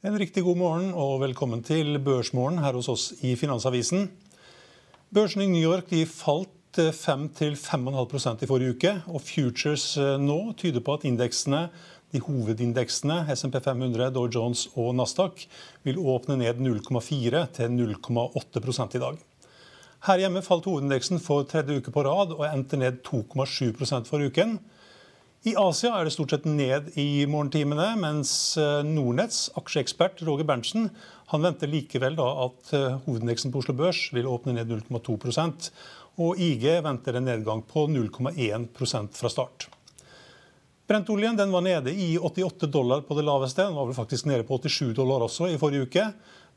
En riktig god morgen og velkommen til Børsmorgen her hos oss i Finansavisen. Børsen i New York falt 5-5,5% i forrige uke. og Futures eh, nå tyder på at indeksene, de hovedindeksene, SMP 500, Dow Jones og Nasdaq, vil åpne ned 0,4 til 0,8% i dag. Her hjemme falt hovedindeksen for tredje uke på rad og endte ned 2,7% for uken. I Asia er det stort sett ned i morgentimene, mens eh, Nordnetts aksjeekspert Roger Berntsen han venter likevel at eh, hovedindeksen på Oslo Børs vil åpne ned 0,2% og IG venter en nedgang på 0,1% fra start. Brentoljen den var nede i 88 dollar på det laveste. Den var vel faktisk nede på 87 dollar også i forrige uke,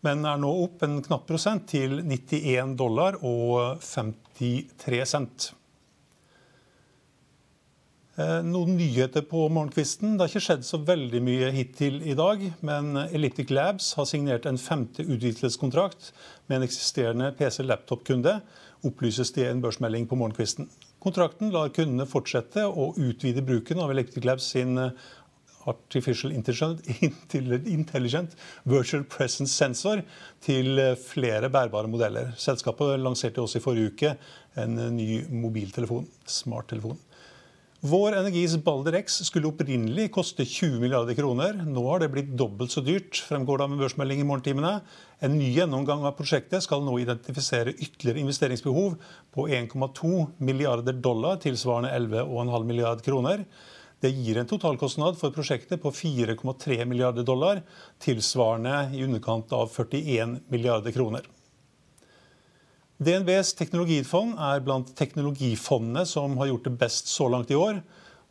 men er nå opp en knapp prosent til 91 dollar og 53 cent. Eh, noen nyheter på morgenkvisten. Det har ikke skjedd så veldig mye hittil i dag. Men Elliptic Labs har signert en femte utvidelseskontrakt med en eksisterende PC-laptop-kunde, opplyses det i en børsmelding på morgenkvisten. Kontrakten lar kundene fortsette å utvide bruken av Elliptic Labs sin eh, Artificial Intelligent Virtual Presence Sensor til eh, flere bærbare modeller. Selskapet lanserte også i forrige uke en ny mobiltelefon, smarttelefon. Vår Energis Balder X skulle opprinnelig koste 20 milliarder kroner. Nå har det blitt dobbelt så dyrt, fremgår det av en børsmelding i morgentimene. En ny gjennomgang av prosjektet skal nå identifisere ytterligere investeringsbehov på 1,2 milliarder dollar, tilsvarende 11,5 milliarder kroner. Det gir en totalkostnad for prosjektet på 4,3 milliarder dollar, tilsvarende i underkant av 41 milliarder kroner. DNBs teknologifond er blant teknologifondene som har gjort det best så langt i år.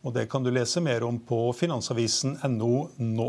og Det kan du lese mer om på finansavisen.no nå.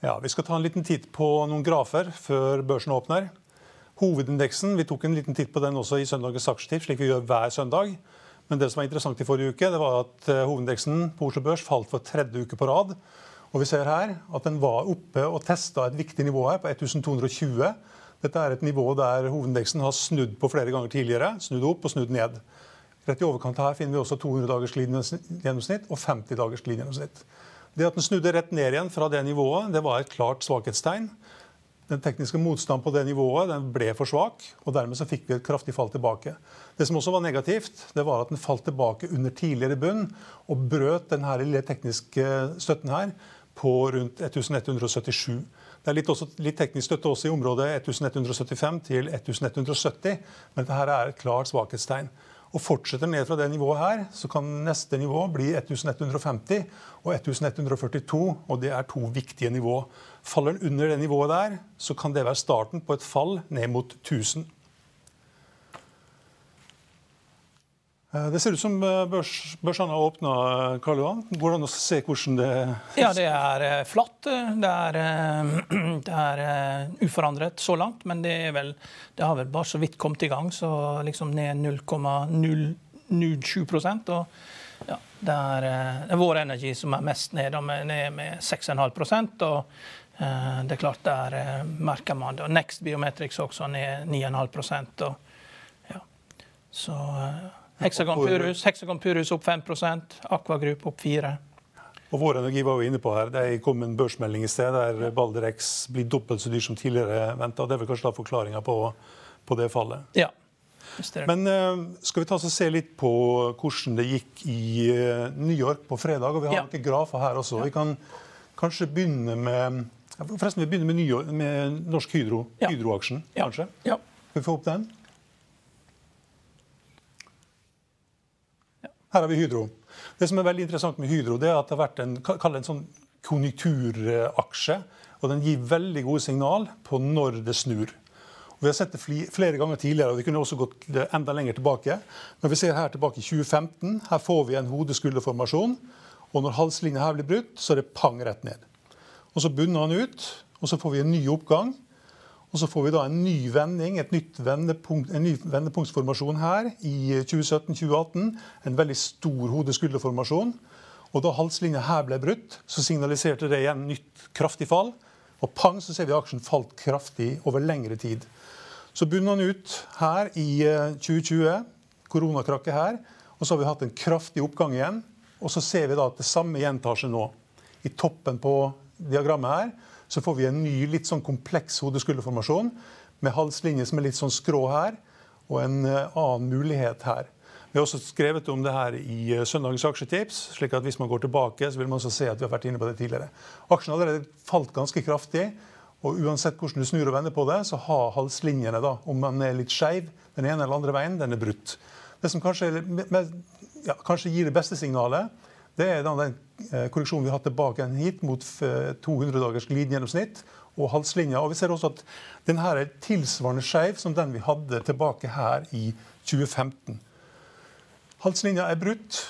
Ja, Vi skal ta en liten titt på noen grafer før børsen åpner. Hovedindeksen vi tok en liten titt på den også i søndagens aksjetipp, slik vi gjør hver søndag. Men det som var interessant i forrige uke, det var at eh, hovedindeksen på Oslo Børs falt for tredje uke på rad. Og vi ser her at den var oppe og testa et viktig nivå her, på 1220. Dette er et nivå der hovedindeksen har snudd på flere ganger tidligere. Snudd opp og snudd ned. Rett i overkant her finner vi også 200 dagers glidegjennomsnitt og 50 dagers glidegjennomsnitt. Det at den snudde rett ned igjen fra det nivået, det var et klart svakhetstegn. Den tekniske motstanden på det nivået den ble for svak, og dermed så fikk vi et kraftig fall tilbake. Det som også var negativt, det var at den falt tilbake under tidligere bunn og brøt den lille tekniske støtten her på rundt 1177. Det er litt, også, litt teknisk støtte også i området 1175 til 1170, men dette er et klart svakhetstegn og fortsetter ned fra det nivået her, så kan neste nivå bli 1150 og 1142. Og det er to viktige nivå. Faller den under det nivået der, så kan det være starten på et fall ned mot 1000. det ser ut som eh, børs, børsene har åpna, Johan. Går det an å se hvordan det Ja, det er eh, flatt. Det er, det er, uforandret så langt. Men det, vel, det, har vel bare så vidt kommet i gang, så liksom ned 0,007 og ja, det er, Vår Energi som er mest ned, ned med 6,5% og det er klart Der merker man det. Next Biometrics også ned 9,5% og ja. Så Hexagon Purus, Hexagon Purus opp 5% Aqua Group opp 4 og Vår Energi var jo inne på her, Det kom en børsmelding i sted der Balder X blir dobbelt så dyr som tidligere venta. Det er vel kanskje da forklaringa på, på, det fallet? Ja. Men uh, skal vi ta oss og se litt på hvordan det gikk i uh, New York på fredag? og Vi har ja. noen grafer her også. Vi kan kanskje begynne med Forresten, vi begynner med, York, med Norsk Hydro, ja. Hydro-aksjen. kanskje? Ja. Skal vi få opp den? Her har vi Hydro. Det som er veldig interessant med Hydro, det er at det har vært en, en sånn konjunkturaksje. Og den gir veldig gode signal på når det snur. Og vi har sett det flere ganger tidligere, og vi kunne også gått enda lenger tilbake. Men vi ser her tilbake i 2015. Her får vi en hode-skulder-formasjon. Og når halslinja her blir brutt, så er det pang rett ned. Og så bunner han ut, og så får vi en ny oppgang. Og så får vi da en ny vending, vendepunkt, en ny vendepunktsformasjon her i 2017-2018. En veldig stor hode-skulder-formasjon. Og da halslinja her ble brutt, så signaliserte det igjen nytt kraftig fall. Og pang, så ser vi aksjen falt kraftig over lengre tid. Så bunner den ut her i 2020, eh, koronakrakket her. Og så har vi hatt en kraftig oppgang igjen. Og så ser vi da at det samme gjentar seg nå. I toppen på diagrammet her så får vi en ny, litt sånn kompleks hodeskulderformasjon med halslinje som er litt sånn skrå her, og en eh, annen mulighet her. Vi har også skrevet om det her i eh, søndagens aksjetips. slik at hvis man går tilbake, så vil man også se at vi har vært inne på det tidligere. Aksjen har allerede falt ganske kraftig. Og uansett hvordan du snur og vender på det, så har halslinjene, da, om man er litt skeiv den ene eller andre veien, den er brutt. Det som kanskje, ja, kanskje gir det beste signalet, det er den eh, korreksjonen vi har hatt tilbake hit mot 200 eh, dagers glidegjennomsnitt og halslinja. Og vi ser også at den her er tilsvarende skeiv som den vi hadde tilbake her i 2015. Halslinja er brutt,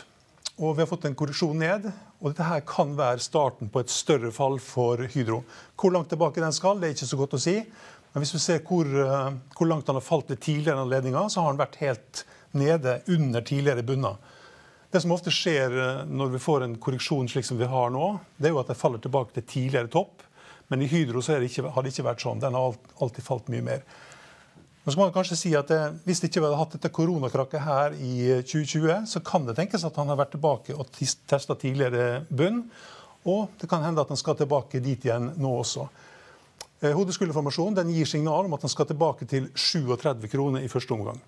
og vi har fått en korreksjon ned. Og dette her kan være starten på et større fall for Hydro. Hvor langt tilbake den skal, det er ikke så godt å si. Men hvis vi ser hvor, eh, hvor langt han har falt ved tidligere anledninger, så har han vært helt nede under tidligere bunner. Det som ofte skjer eh, når vi får en korreksjon slik som vi har nå, det er jo at det faller tilbake til tidligere topp. Men i Hydro så det ikke, har det ikke vært sånn. Den har alltid falt mye mer. Nå skal man kanskje si at det, Hvis det ikke hadde hatt dette koronakrakket her i 2020, eh, så kan det tenkes at han har vært tilbake og testa tidligere bunn. Og det kan hende at han skal tilbake dit igjen nå også. Eh, Hodeskulderformasjonen gir signal om at han skal tilbake til 37 kroner i første omgang.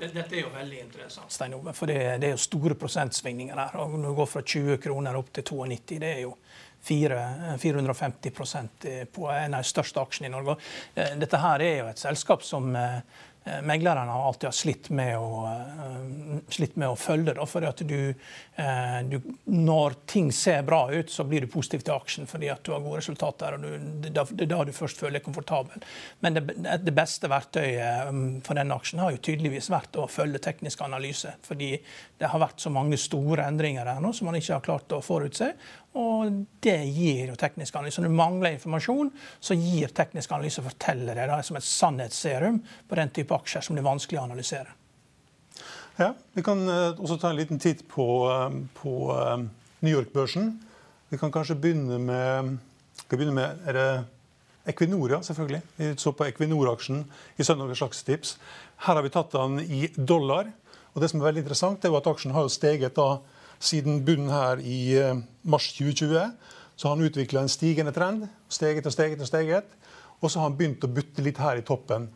Dette er jo veldig interessant, Stein Ove, for det, det, er jo store prosentsvingninger her. Når du går fra 20 kroner opp til 92, det er jo 4, 450% på en av de største aksjene i Norge. Eh, dette her er jo et selskap som eh, Eh, meglerne har alltid slitt med å, uh, slitt med å følge det. fordi at du, uh, du, når ting ser bra ut, så blir du positiv til aksjen fordi at du har gode resultater. og du, Det er da du først føler deg komfortabel. Men det, det, beste verktøyet um, for denne aksjen har jo tydeligvis vært å følge teknisk analyse. Fordi det har vært så mange store endringer her nå som man ikke har klart å forutse. Og det gir jo teknisk analyse. Når du mangler informasjon, så gir teknisk analyse forteller det som et sannhetsserum på den type aksjer som det er vanskelig å analysere. Ja, Vi kan uh, også ta en liten titt på, uh, på uh, New York-børsen. Vi kan kanskje begynne med, begynne med er det Equinor, ja, selvfølgelig. Vi så på Equinor-aksjen i søndagens tips. Her har vi tatt den i dollar. Og det som er veldig interessant, er at aksjen har steget da siden bunnen her i eh, mars 2020 så har han utvikla en stigende trend. Steget og steget og steget. Og så har han begynt å butte litt her i toppen.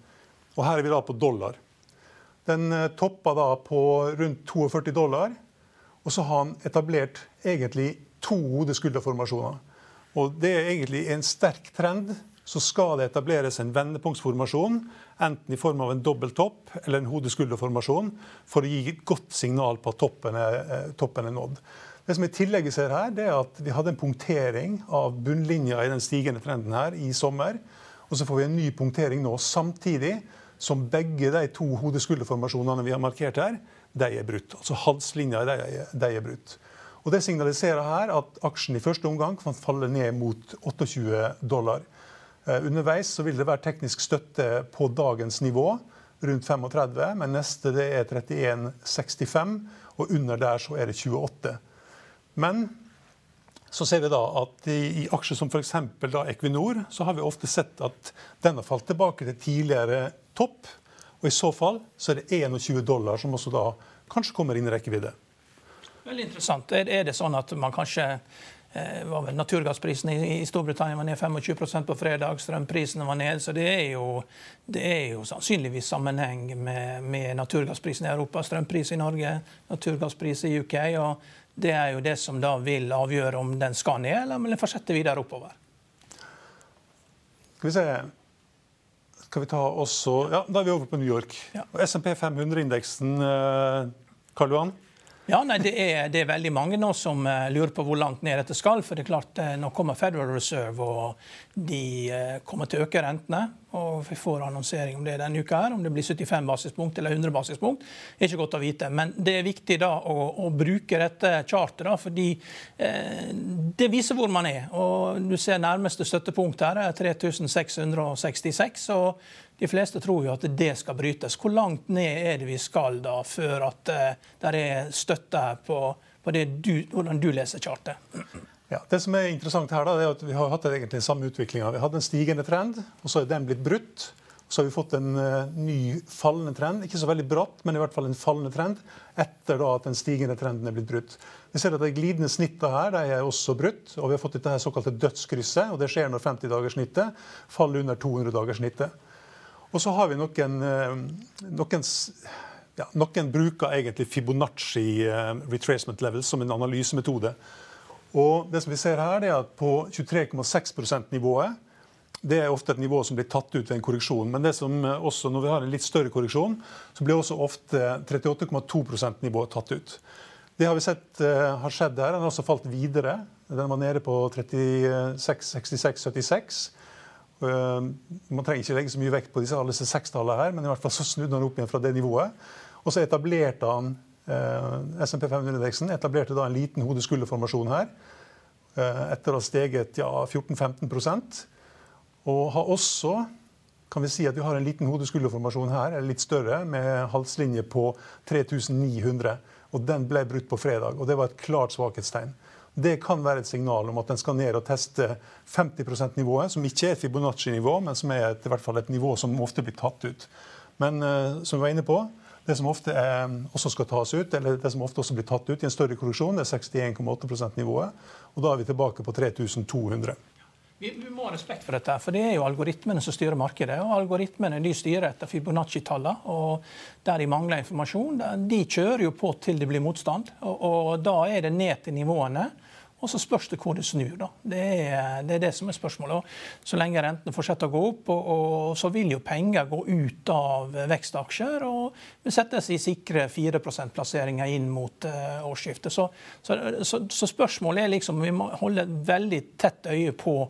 Og her er vi da på dollar. Den eh, toppa da på rundt 42 dollar. Og så har han etablert egentlig to hodeskulderformasjoner. Og det er egentlig en sterk trend så skal det etableres en vendepunktsformasjon, enten i form av en dobbel topp eller en hode-skulder-formasjon, for å gi et godt signal på at toppen er, eh, toppen er, nådd. Det som i tillegg ser her, det er at Vi hadde en punktering av bunnlinja i den stigende trenden her i sommer. Og så får vi en ny punktering nå samtidig som begge de to hode-skulder-formasjonene vi har markert her, de er brutt. Altså halslinja de, de er brutt. Og Det signaliserer her at aksjen i første omgang kan falle ned mot 28 dollar. Eh, underveis så vil det være teknisk støtte på dagens nivå, rundt 35, men neste det er 31,65, og under der så er det 28. Men så ser vi da at i, i aksjer som f.eks. Equinor, så har vi ofte sett at den har falt tilbake til tidligere topp. Og i så fall så er det 21 dollar som også da kanskje kommer inn i rekkevidde. Veldig interessant. Er det sånn at man kanskje var vel Naturgassprisen i, Storbritannia var ned 25% på fredag, strømprisene var ned. Så det er jo, det er jo sannsynligvis sammenheng med, med naturgassprisen i Europa, strømpris i Norge, naturgasspris i UK. og Det er jo det som da vil avgjøre om den skal ned, eller om den fortsetter videre oppover. Skal vi se Skal vi ta også Ja, da er vi over på New York. Ja. SMP 500-indeksen, eh, Karl Johan? Ja, nei, det er, det er, veldig mange nå som uh, lurer på hvor langt ned dette skal. For det er klart, uh, nå kommer Federal Reserve, og de uh, kommer til å øke rentene. Og vi får annonsering om det denne uka, her, om det blir 75 basispunkt eller 100 basispunkt. Det er ikke godt å vite. Men det er viktig da å, å bruke dette charteret, fordi fordi det viser hvor man er. Og du ser nærmeste støttepunkt her er 3666. og de fleste tror jo at det skal brytes. Hvor langt ned er det vi skal da, før at eh, det er støtte på, på du, hvordan du leser chartet? Ja, det som er interessant her da, er at Vi har hatt egentlig samme utviklinga. Vi hadde en stigende trend, og så er den blitt brutt. Så har vi fått en uh, ny fallende trend. Ikke så veldig bratt, men i hvert fall en fallende trend. Etter da at den stigende trenden er blitt brutt. Vi ser at De glidende snittene her de er også brutt. og Vi har fått dette her såkalte dødskrysset. og Det skjer når 50-dagerssnittet faller under 200-dagerssnittet. Og så har vi noen, eh, noen ja, noen bruker egentlig Fibonacci uh, retracement level som en analysemetode. Og det som vi ser her, er at På 23,6 %-nivået det er ofte et nivå som blir tatt ut ved en korreksjon. Men det som eh, også, når vi har en litt større korreksjon, så blir også ofte 38,2 %-nivået tatt ut. Det har vi sett uh, har skjedd her. Den har også falt videre. Den var nede på 36, 66, 76. Eh, man trenger ikke legge så mye vekt på disse, alle disse sekstallene her, men i hvert fall så snudde den opp igjen fra det nivået. Og så etablerte han eh, SMP 500-indeksen etablerte da en liten hode-skulder-formasjon her. Eh, etter å ha steget ja, 14-15% Og har også kan vi si at vi har en liten hode-skulder-formasjon her, eller litt større, med halslinje på 3900. Og den ble brutt på fredag. Og det var et klart svakhetstegn. Det kan være et signal om at den skal ned og teste 50 %-nivået, som ikke er et Fibonacci-nivå, men som er et, i hvert fall et nivå som ofte blir tatt ut. Men uh, som vi var inne på, det som ofte er, også skal tas ut, eller det som ofte også blir tatt ut i en større korreksjon, er 61,8 %-nivået. Og da er vi tilbake på 3200. Vi, vi, må ha respekt for dette, for det er jo algoritmene som styrer markedet. og Algoritmene de styrer etter Fibonacci-tallene. og Der de mangler informasjon, de kjører jo på til det blir motstand. Og, og da er det ned til nivåene. Og så spørs det hvor det snur. da. Det er, det er det, som er spørsmålet. Så lenge rentene fortsetter å gå opp, og, og, så vil jo penger gå ut av vekstaksjer og vil settes i sikre 4 %-plasseringer inn mot uh, årsskiftet. Så, så, så, så, spørsmålet er liksom Vi må holde et veldig tett øye på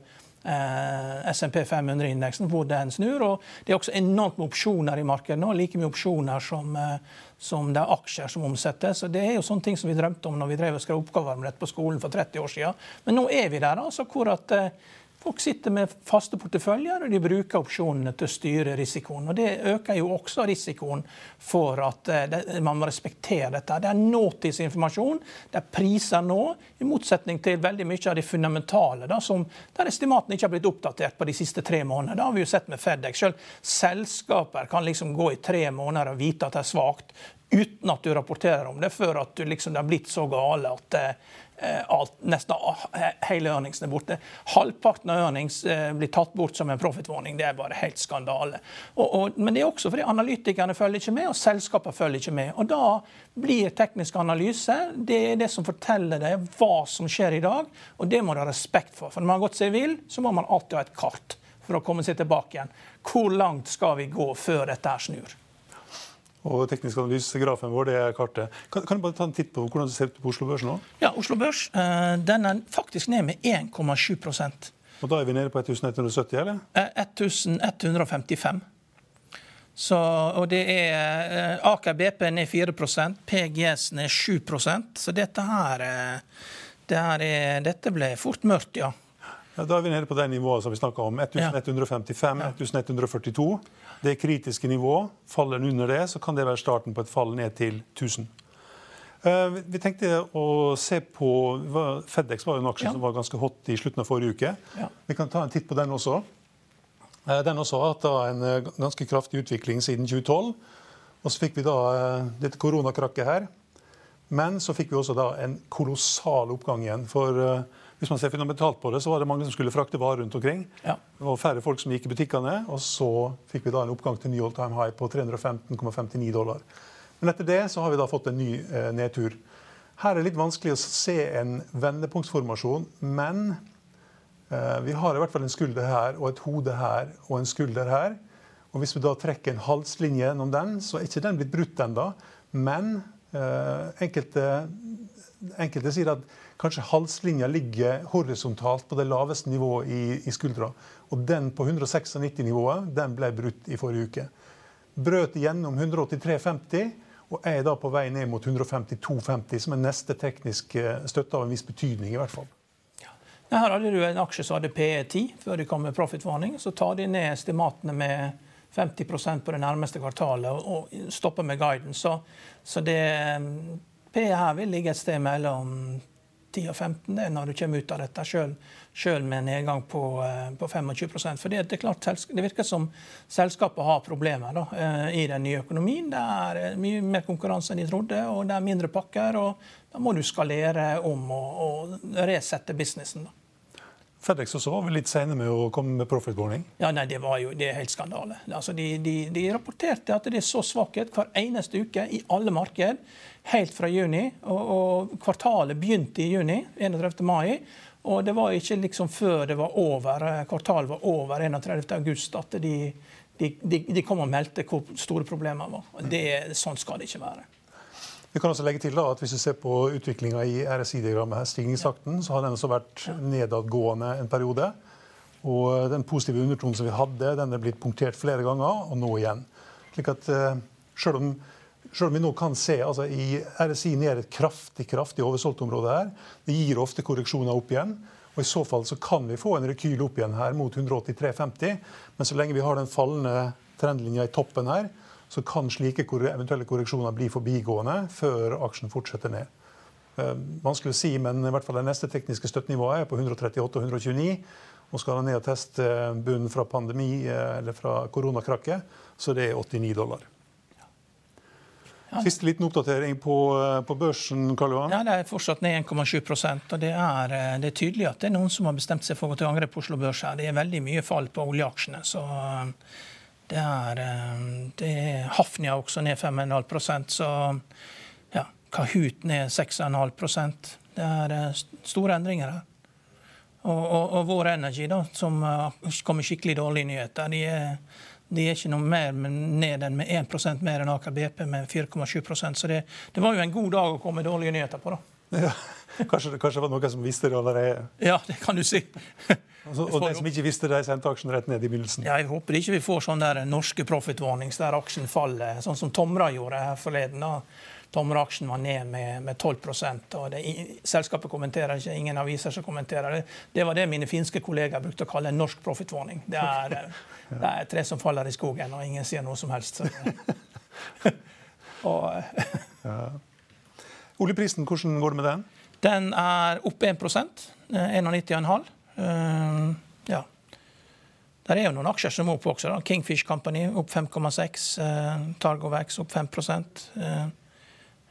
Uh, SMP 500-indeksen, hvor den snur. og Det er også enormt med opsjoner i markedet nå, like mye opsjoner som, eh, som det er aksjer som omsettes. og Det er jo sånne ting som vi drømte om når vi drev og skrev oppgaver med dette på skolen for 30 år siden. Men nå er vi der, altså, hvor at eh, Folk sitter med faste porteføljer og de bruker opsjonene til å styre risikoen. Og Det øker jo også risikoen for at eh, man må respektere dette. Det er nåtidsinformasjon. Det er priser nå, i motsetning til veldig mye av de fundamentale, da, som, der estimatene ikke har blitt oppdatert på de siste tre månedene. Det har vi jo sett med Fedex. Selv selskaper kan liksom gå i tre måneder og vite at det er svakt, uten at du rapporterer om det, før at du liksom, det har blitt så gale at Eh, alt, nesten hele earningsen er borte. Halvparten av earnings eh, blir tatt bort som en profitwarning. Det er bare helt skandale. Og, og, men det er også fordi analytikerne følger ikke med, og selskapene følger ikke med. Og da blir teknisk analyse det er det som forteller deg hva som skjer i dag, og det må du ha respekt for. For når man har gått seg vill, så må man alltid ha et kart for å komme seg tilbake igjen. Hvor langt skal vi gå før dette snur? Og teknisk analysegrafen vår, det er kartet. Kan, kan, du bare ta en titt på hvordan det ser ut på Oslo Børs nå? Ja, Oslo Børs eh, den er faktisk ned med 1,7% Og da er vi nede på 1170, eller? 1155. Eh, Så, og det er eh, Aker BP ned 4% PGS ned 7% Så dette her det er, Dette ble fort mørkt, ja. ja. Da er vi nede på det nivået som vi snakka om. 1155, ja. 1142. Det kritiske nivået. Faller den under det, så kan det være starten på et fall ned til 1000. Eh, vi tenkte å se på Fedex var jo en aksje ja. som var ganske hot i slutten av forrige uke. Ja. Vi kan ta en titt på den også. Eh, den også har hatt en eh, ganske kraftig utvikling siden 2012. Og så fikk vi da dette koronakrakket her. Men så fikk vi også da en kolossal oppgang igjen. For hvis man ser fundamentalt på det, så var det mange som skulle frakte varer rundt omkring. Ja. Det var færre folk som gikk i butikkene. Og så fikk vi da en oppgang til ny all time high på 315,59 dollar. Men etter det så har vi da fått en ny eh, nedtur. Her er det litt vanskelig å se en vendepunktsformasjon, men Eh, vi har i hvert fall en skulder her og et hode her og en skulder her. Og Hvis vi da trekker en halslinje gjennom den, så er ikke den blitt brutt ennå. Men eh, enkelte, enkelte, sier at kanskje halslinja ligger horisontalt på det laveste nivået i, i skuldra. Og den på 196-nivået den ble brutt i forrige uke. Brøt igjennom 183,50 og er da på vei ned mot 152,50, som er neste tekniske støtte av en viss betydning. i hvert fall. Her hadde du en aksje som hadde PE10 før de kom med profitvarning. Så tar de ned estimatene med 50% på det nærmeste kvartalet og stopper med guidance. Så, så det, PE her vil ligge et sted mellom 10 og 15 det er når du kommer ut av dette, selv med en nedgang på, eh, på 25 For det, det, er klart, det virker som selskapet har problemer da, eh, i den nye økonomien. Det er eh, mye mer konkurranse enn de trodde, og det er mindre pakker. og Da må du skalere om og, og resette businessen. da. Fedex også var litt sene med å komme med profit-warning? Ja, nei, Det var jo, det er helt skandale. Altså, de, de, de, rapporterte at det er så svakhet hver eneste uke i alle marked helt fra juni. Og, og kvartalet begynte i juni, 31. mai. Og det var ikke liksom før det var over, kvartalet var over 31. august at de, de, kom og meldte hvor store problemer var. Det, sånn skal det ikke være. Vi kan også legge til da, at Hvis vi ser på utviklinga i RSI-diagrammet, her, stigningstakten, så har den også vært nedadgående en periode. Og Den positive undertonen som vi hadde, den er blitt punktert flere ganger, og nå igjen. Slik at uh, selv om, selv om vi nå kan se altså i RSI ned et kraftig kraftig oversolgt område her, det gir ofte korreksjoner opp igjen. og I så fall så kan vi få en rekyl opp igjen her mot 183,50. Men så lenge vi har den fallende trendlinja i toppen her, så kan slike eventuelle korreksjoner bli forbigående før aksjen fortsetter ned. Eh, vanskelig å si, men i hvert fall det neste tekniske støttenivået er på 138 og 129. Og skal han ned og teste bunnen fra pandemi eh, eller fra koronakrakket, så det er 89 dollar. Ja. Siste liten oppdatering på, eh, på børsen? Karl Johan. Ja, Det er fortsatt ned 1,7 og det er, det er, tydelig at det er noen som har bestemt seg for å gå til angrep på Oslo Børs. her. Det er veldig mye fall på oljeaksjene. så det er, eh, det er Hafnia også ned 5,5% så ja, Kahoot ned 6,5 Det er eh, store endringer her. Og, og, og Vår Energy, da, som eh, kommer skikkelig dårlige nyheter, de er, de er ikke noe mer ned enn med 1% mer enn Aker BP med 4,7% Så det, det, var jo en god dag å komme med dårlige nyheter på. da. Ja, kanskje, kanskje det var noen som visste det allerede? Ja, det kan du si. Altså, og de som ikke visste det, sendte aksjen rett ned i begynnelsen? Ja, jeg håper ikke vi får sånne der norske profit warnings der aksjen faller, sånn som Tomra gjorde her forleden. da. Tomra-aksjen var ned med, med 12 og det, Selskapet kommenterer ikke, ingen aviser som kommenterer det. Det var det mine finske kollegaer brukte å kalle en norsk profit warning. Det er, det er tre som faller i skogen, og ingen sier noe som helst. og, ja. Oljeprisen, hvordan går det med den? Den er opp 1 91,5 Uh, ja. Der er jo noen aksjer som er opp også. Da. Kingfish Company opp 5,6. Uh, Targovax opp 5 uh,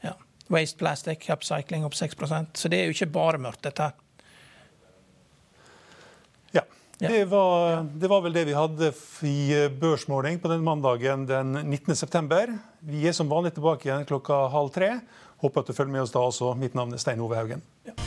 ja. Waste Plastic Upcycling opp 6% Så det er jo ikke bare mørkt, dette her. Ja. ja. Det, var, det var, vel det vi hadde i børsmåling på den mandagen den 19.9. Vi er som vanlig tilbake igjen klokka halv tre. Håper at du følger med oss da også. Mitt navn er Stein Ove Haugen. Ja.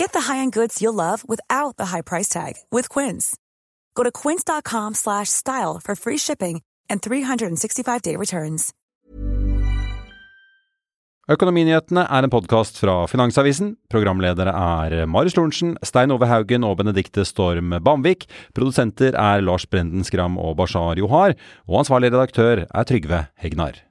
Get the high-end goods you'll love without the high price tag with Quince. Go to quince.com slash style for free shipping and 365-day returns. Økonominyhetene er en podkast fra Finansavisen. Programledere er Marius Lorentzen, Stein Ove Haugen og Benedikte Storm Bamvik. Produsenter er Lars Brenden Skram og Bashar Johar. Og ansvarlig redaktør er Trygve Hegnar.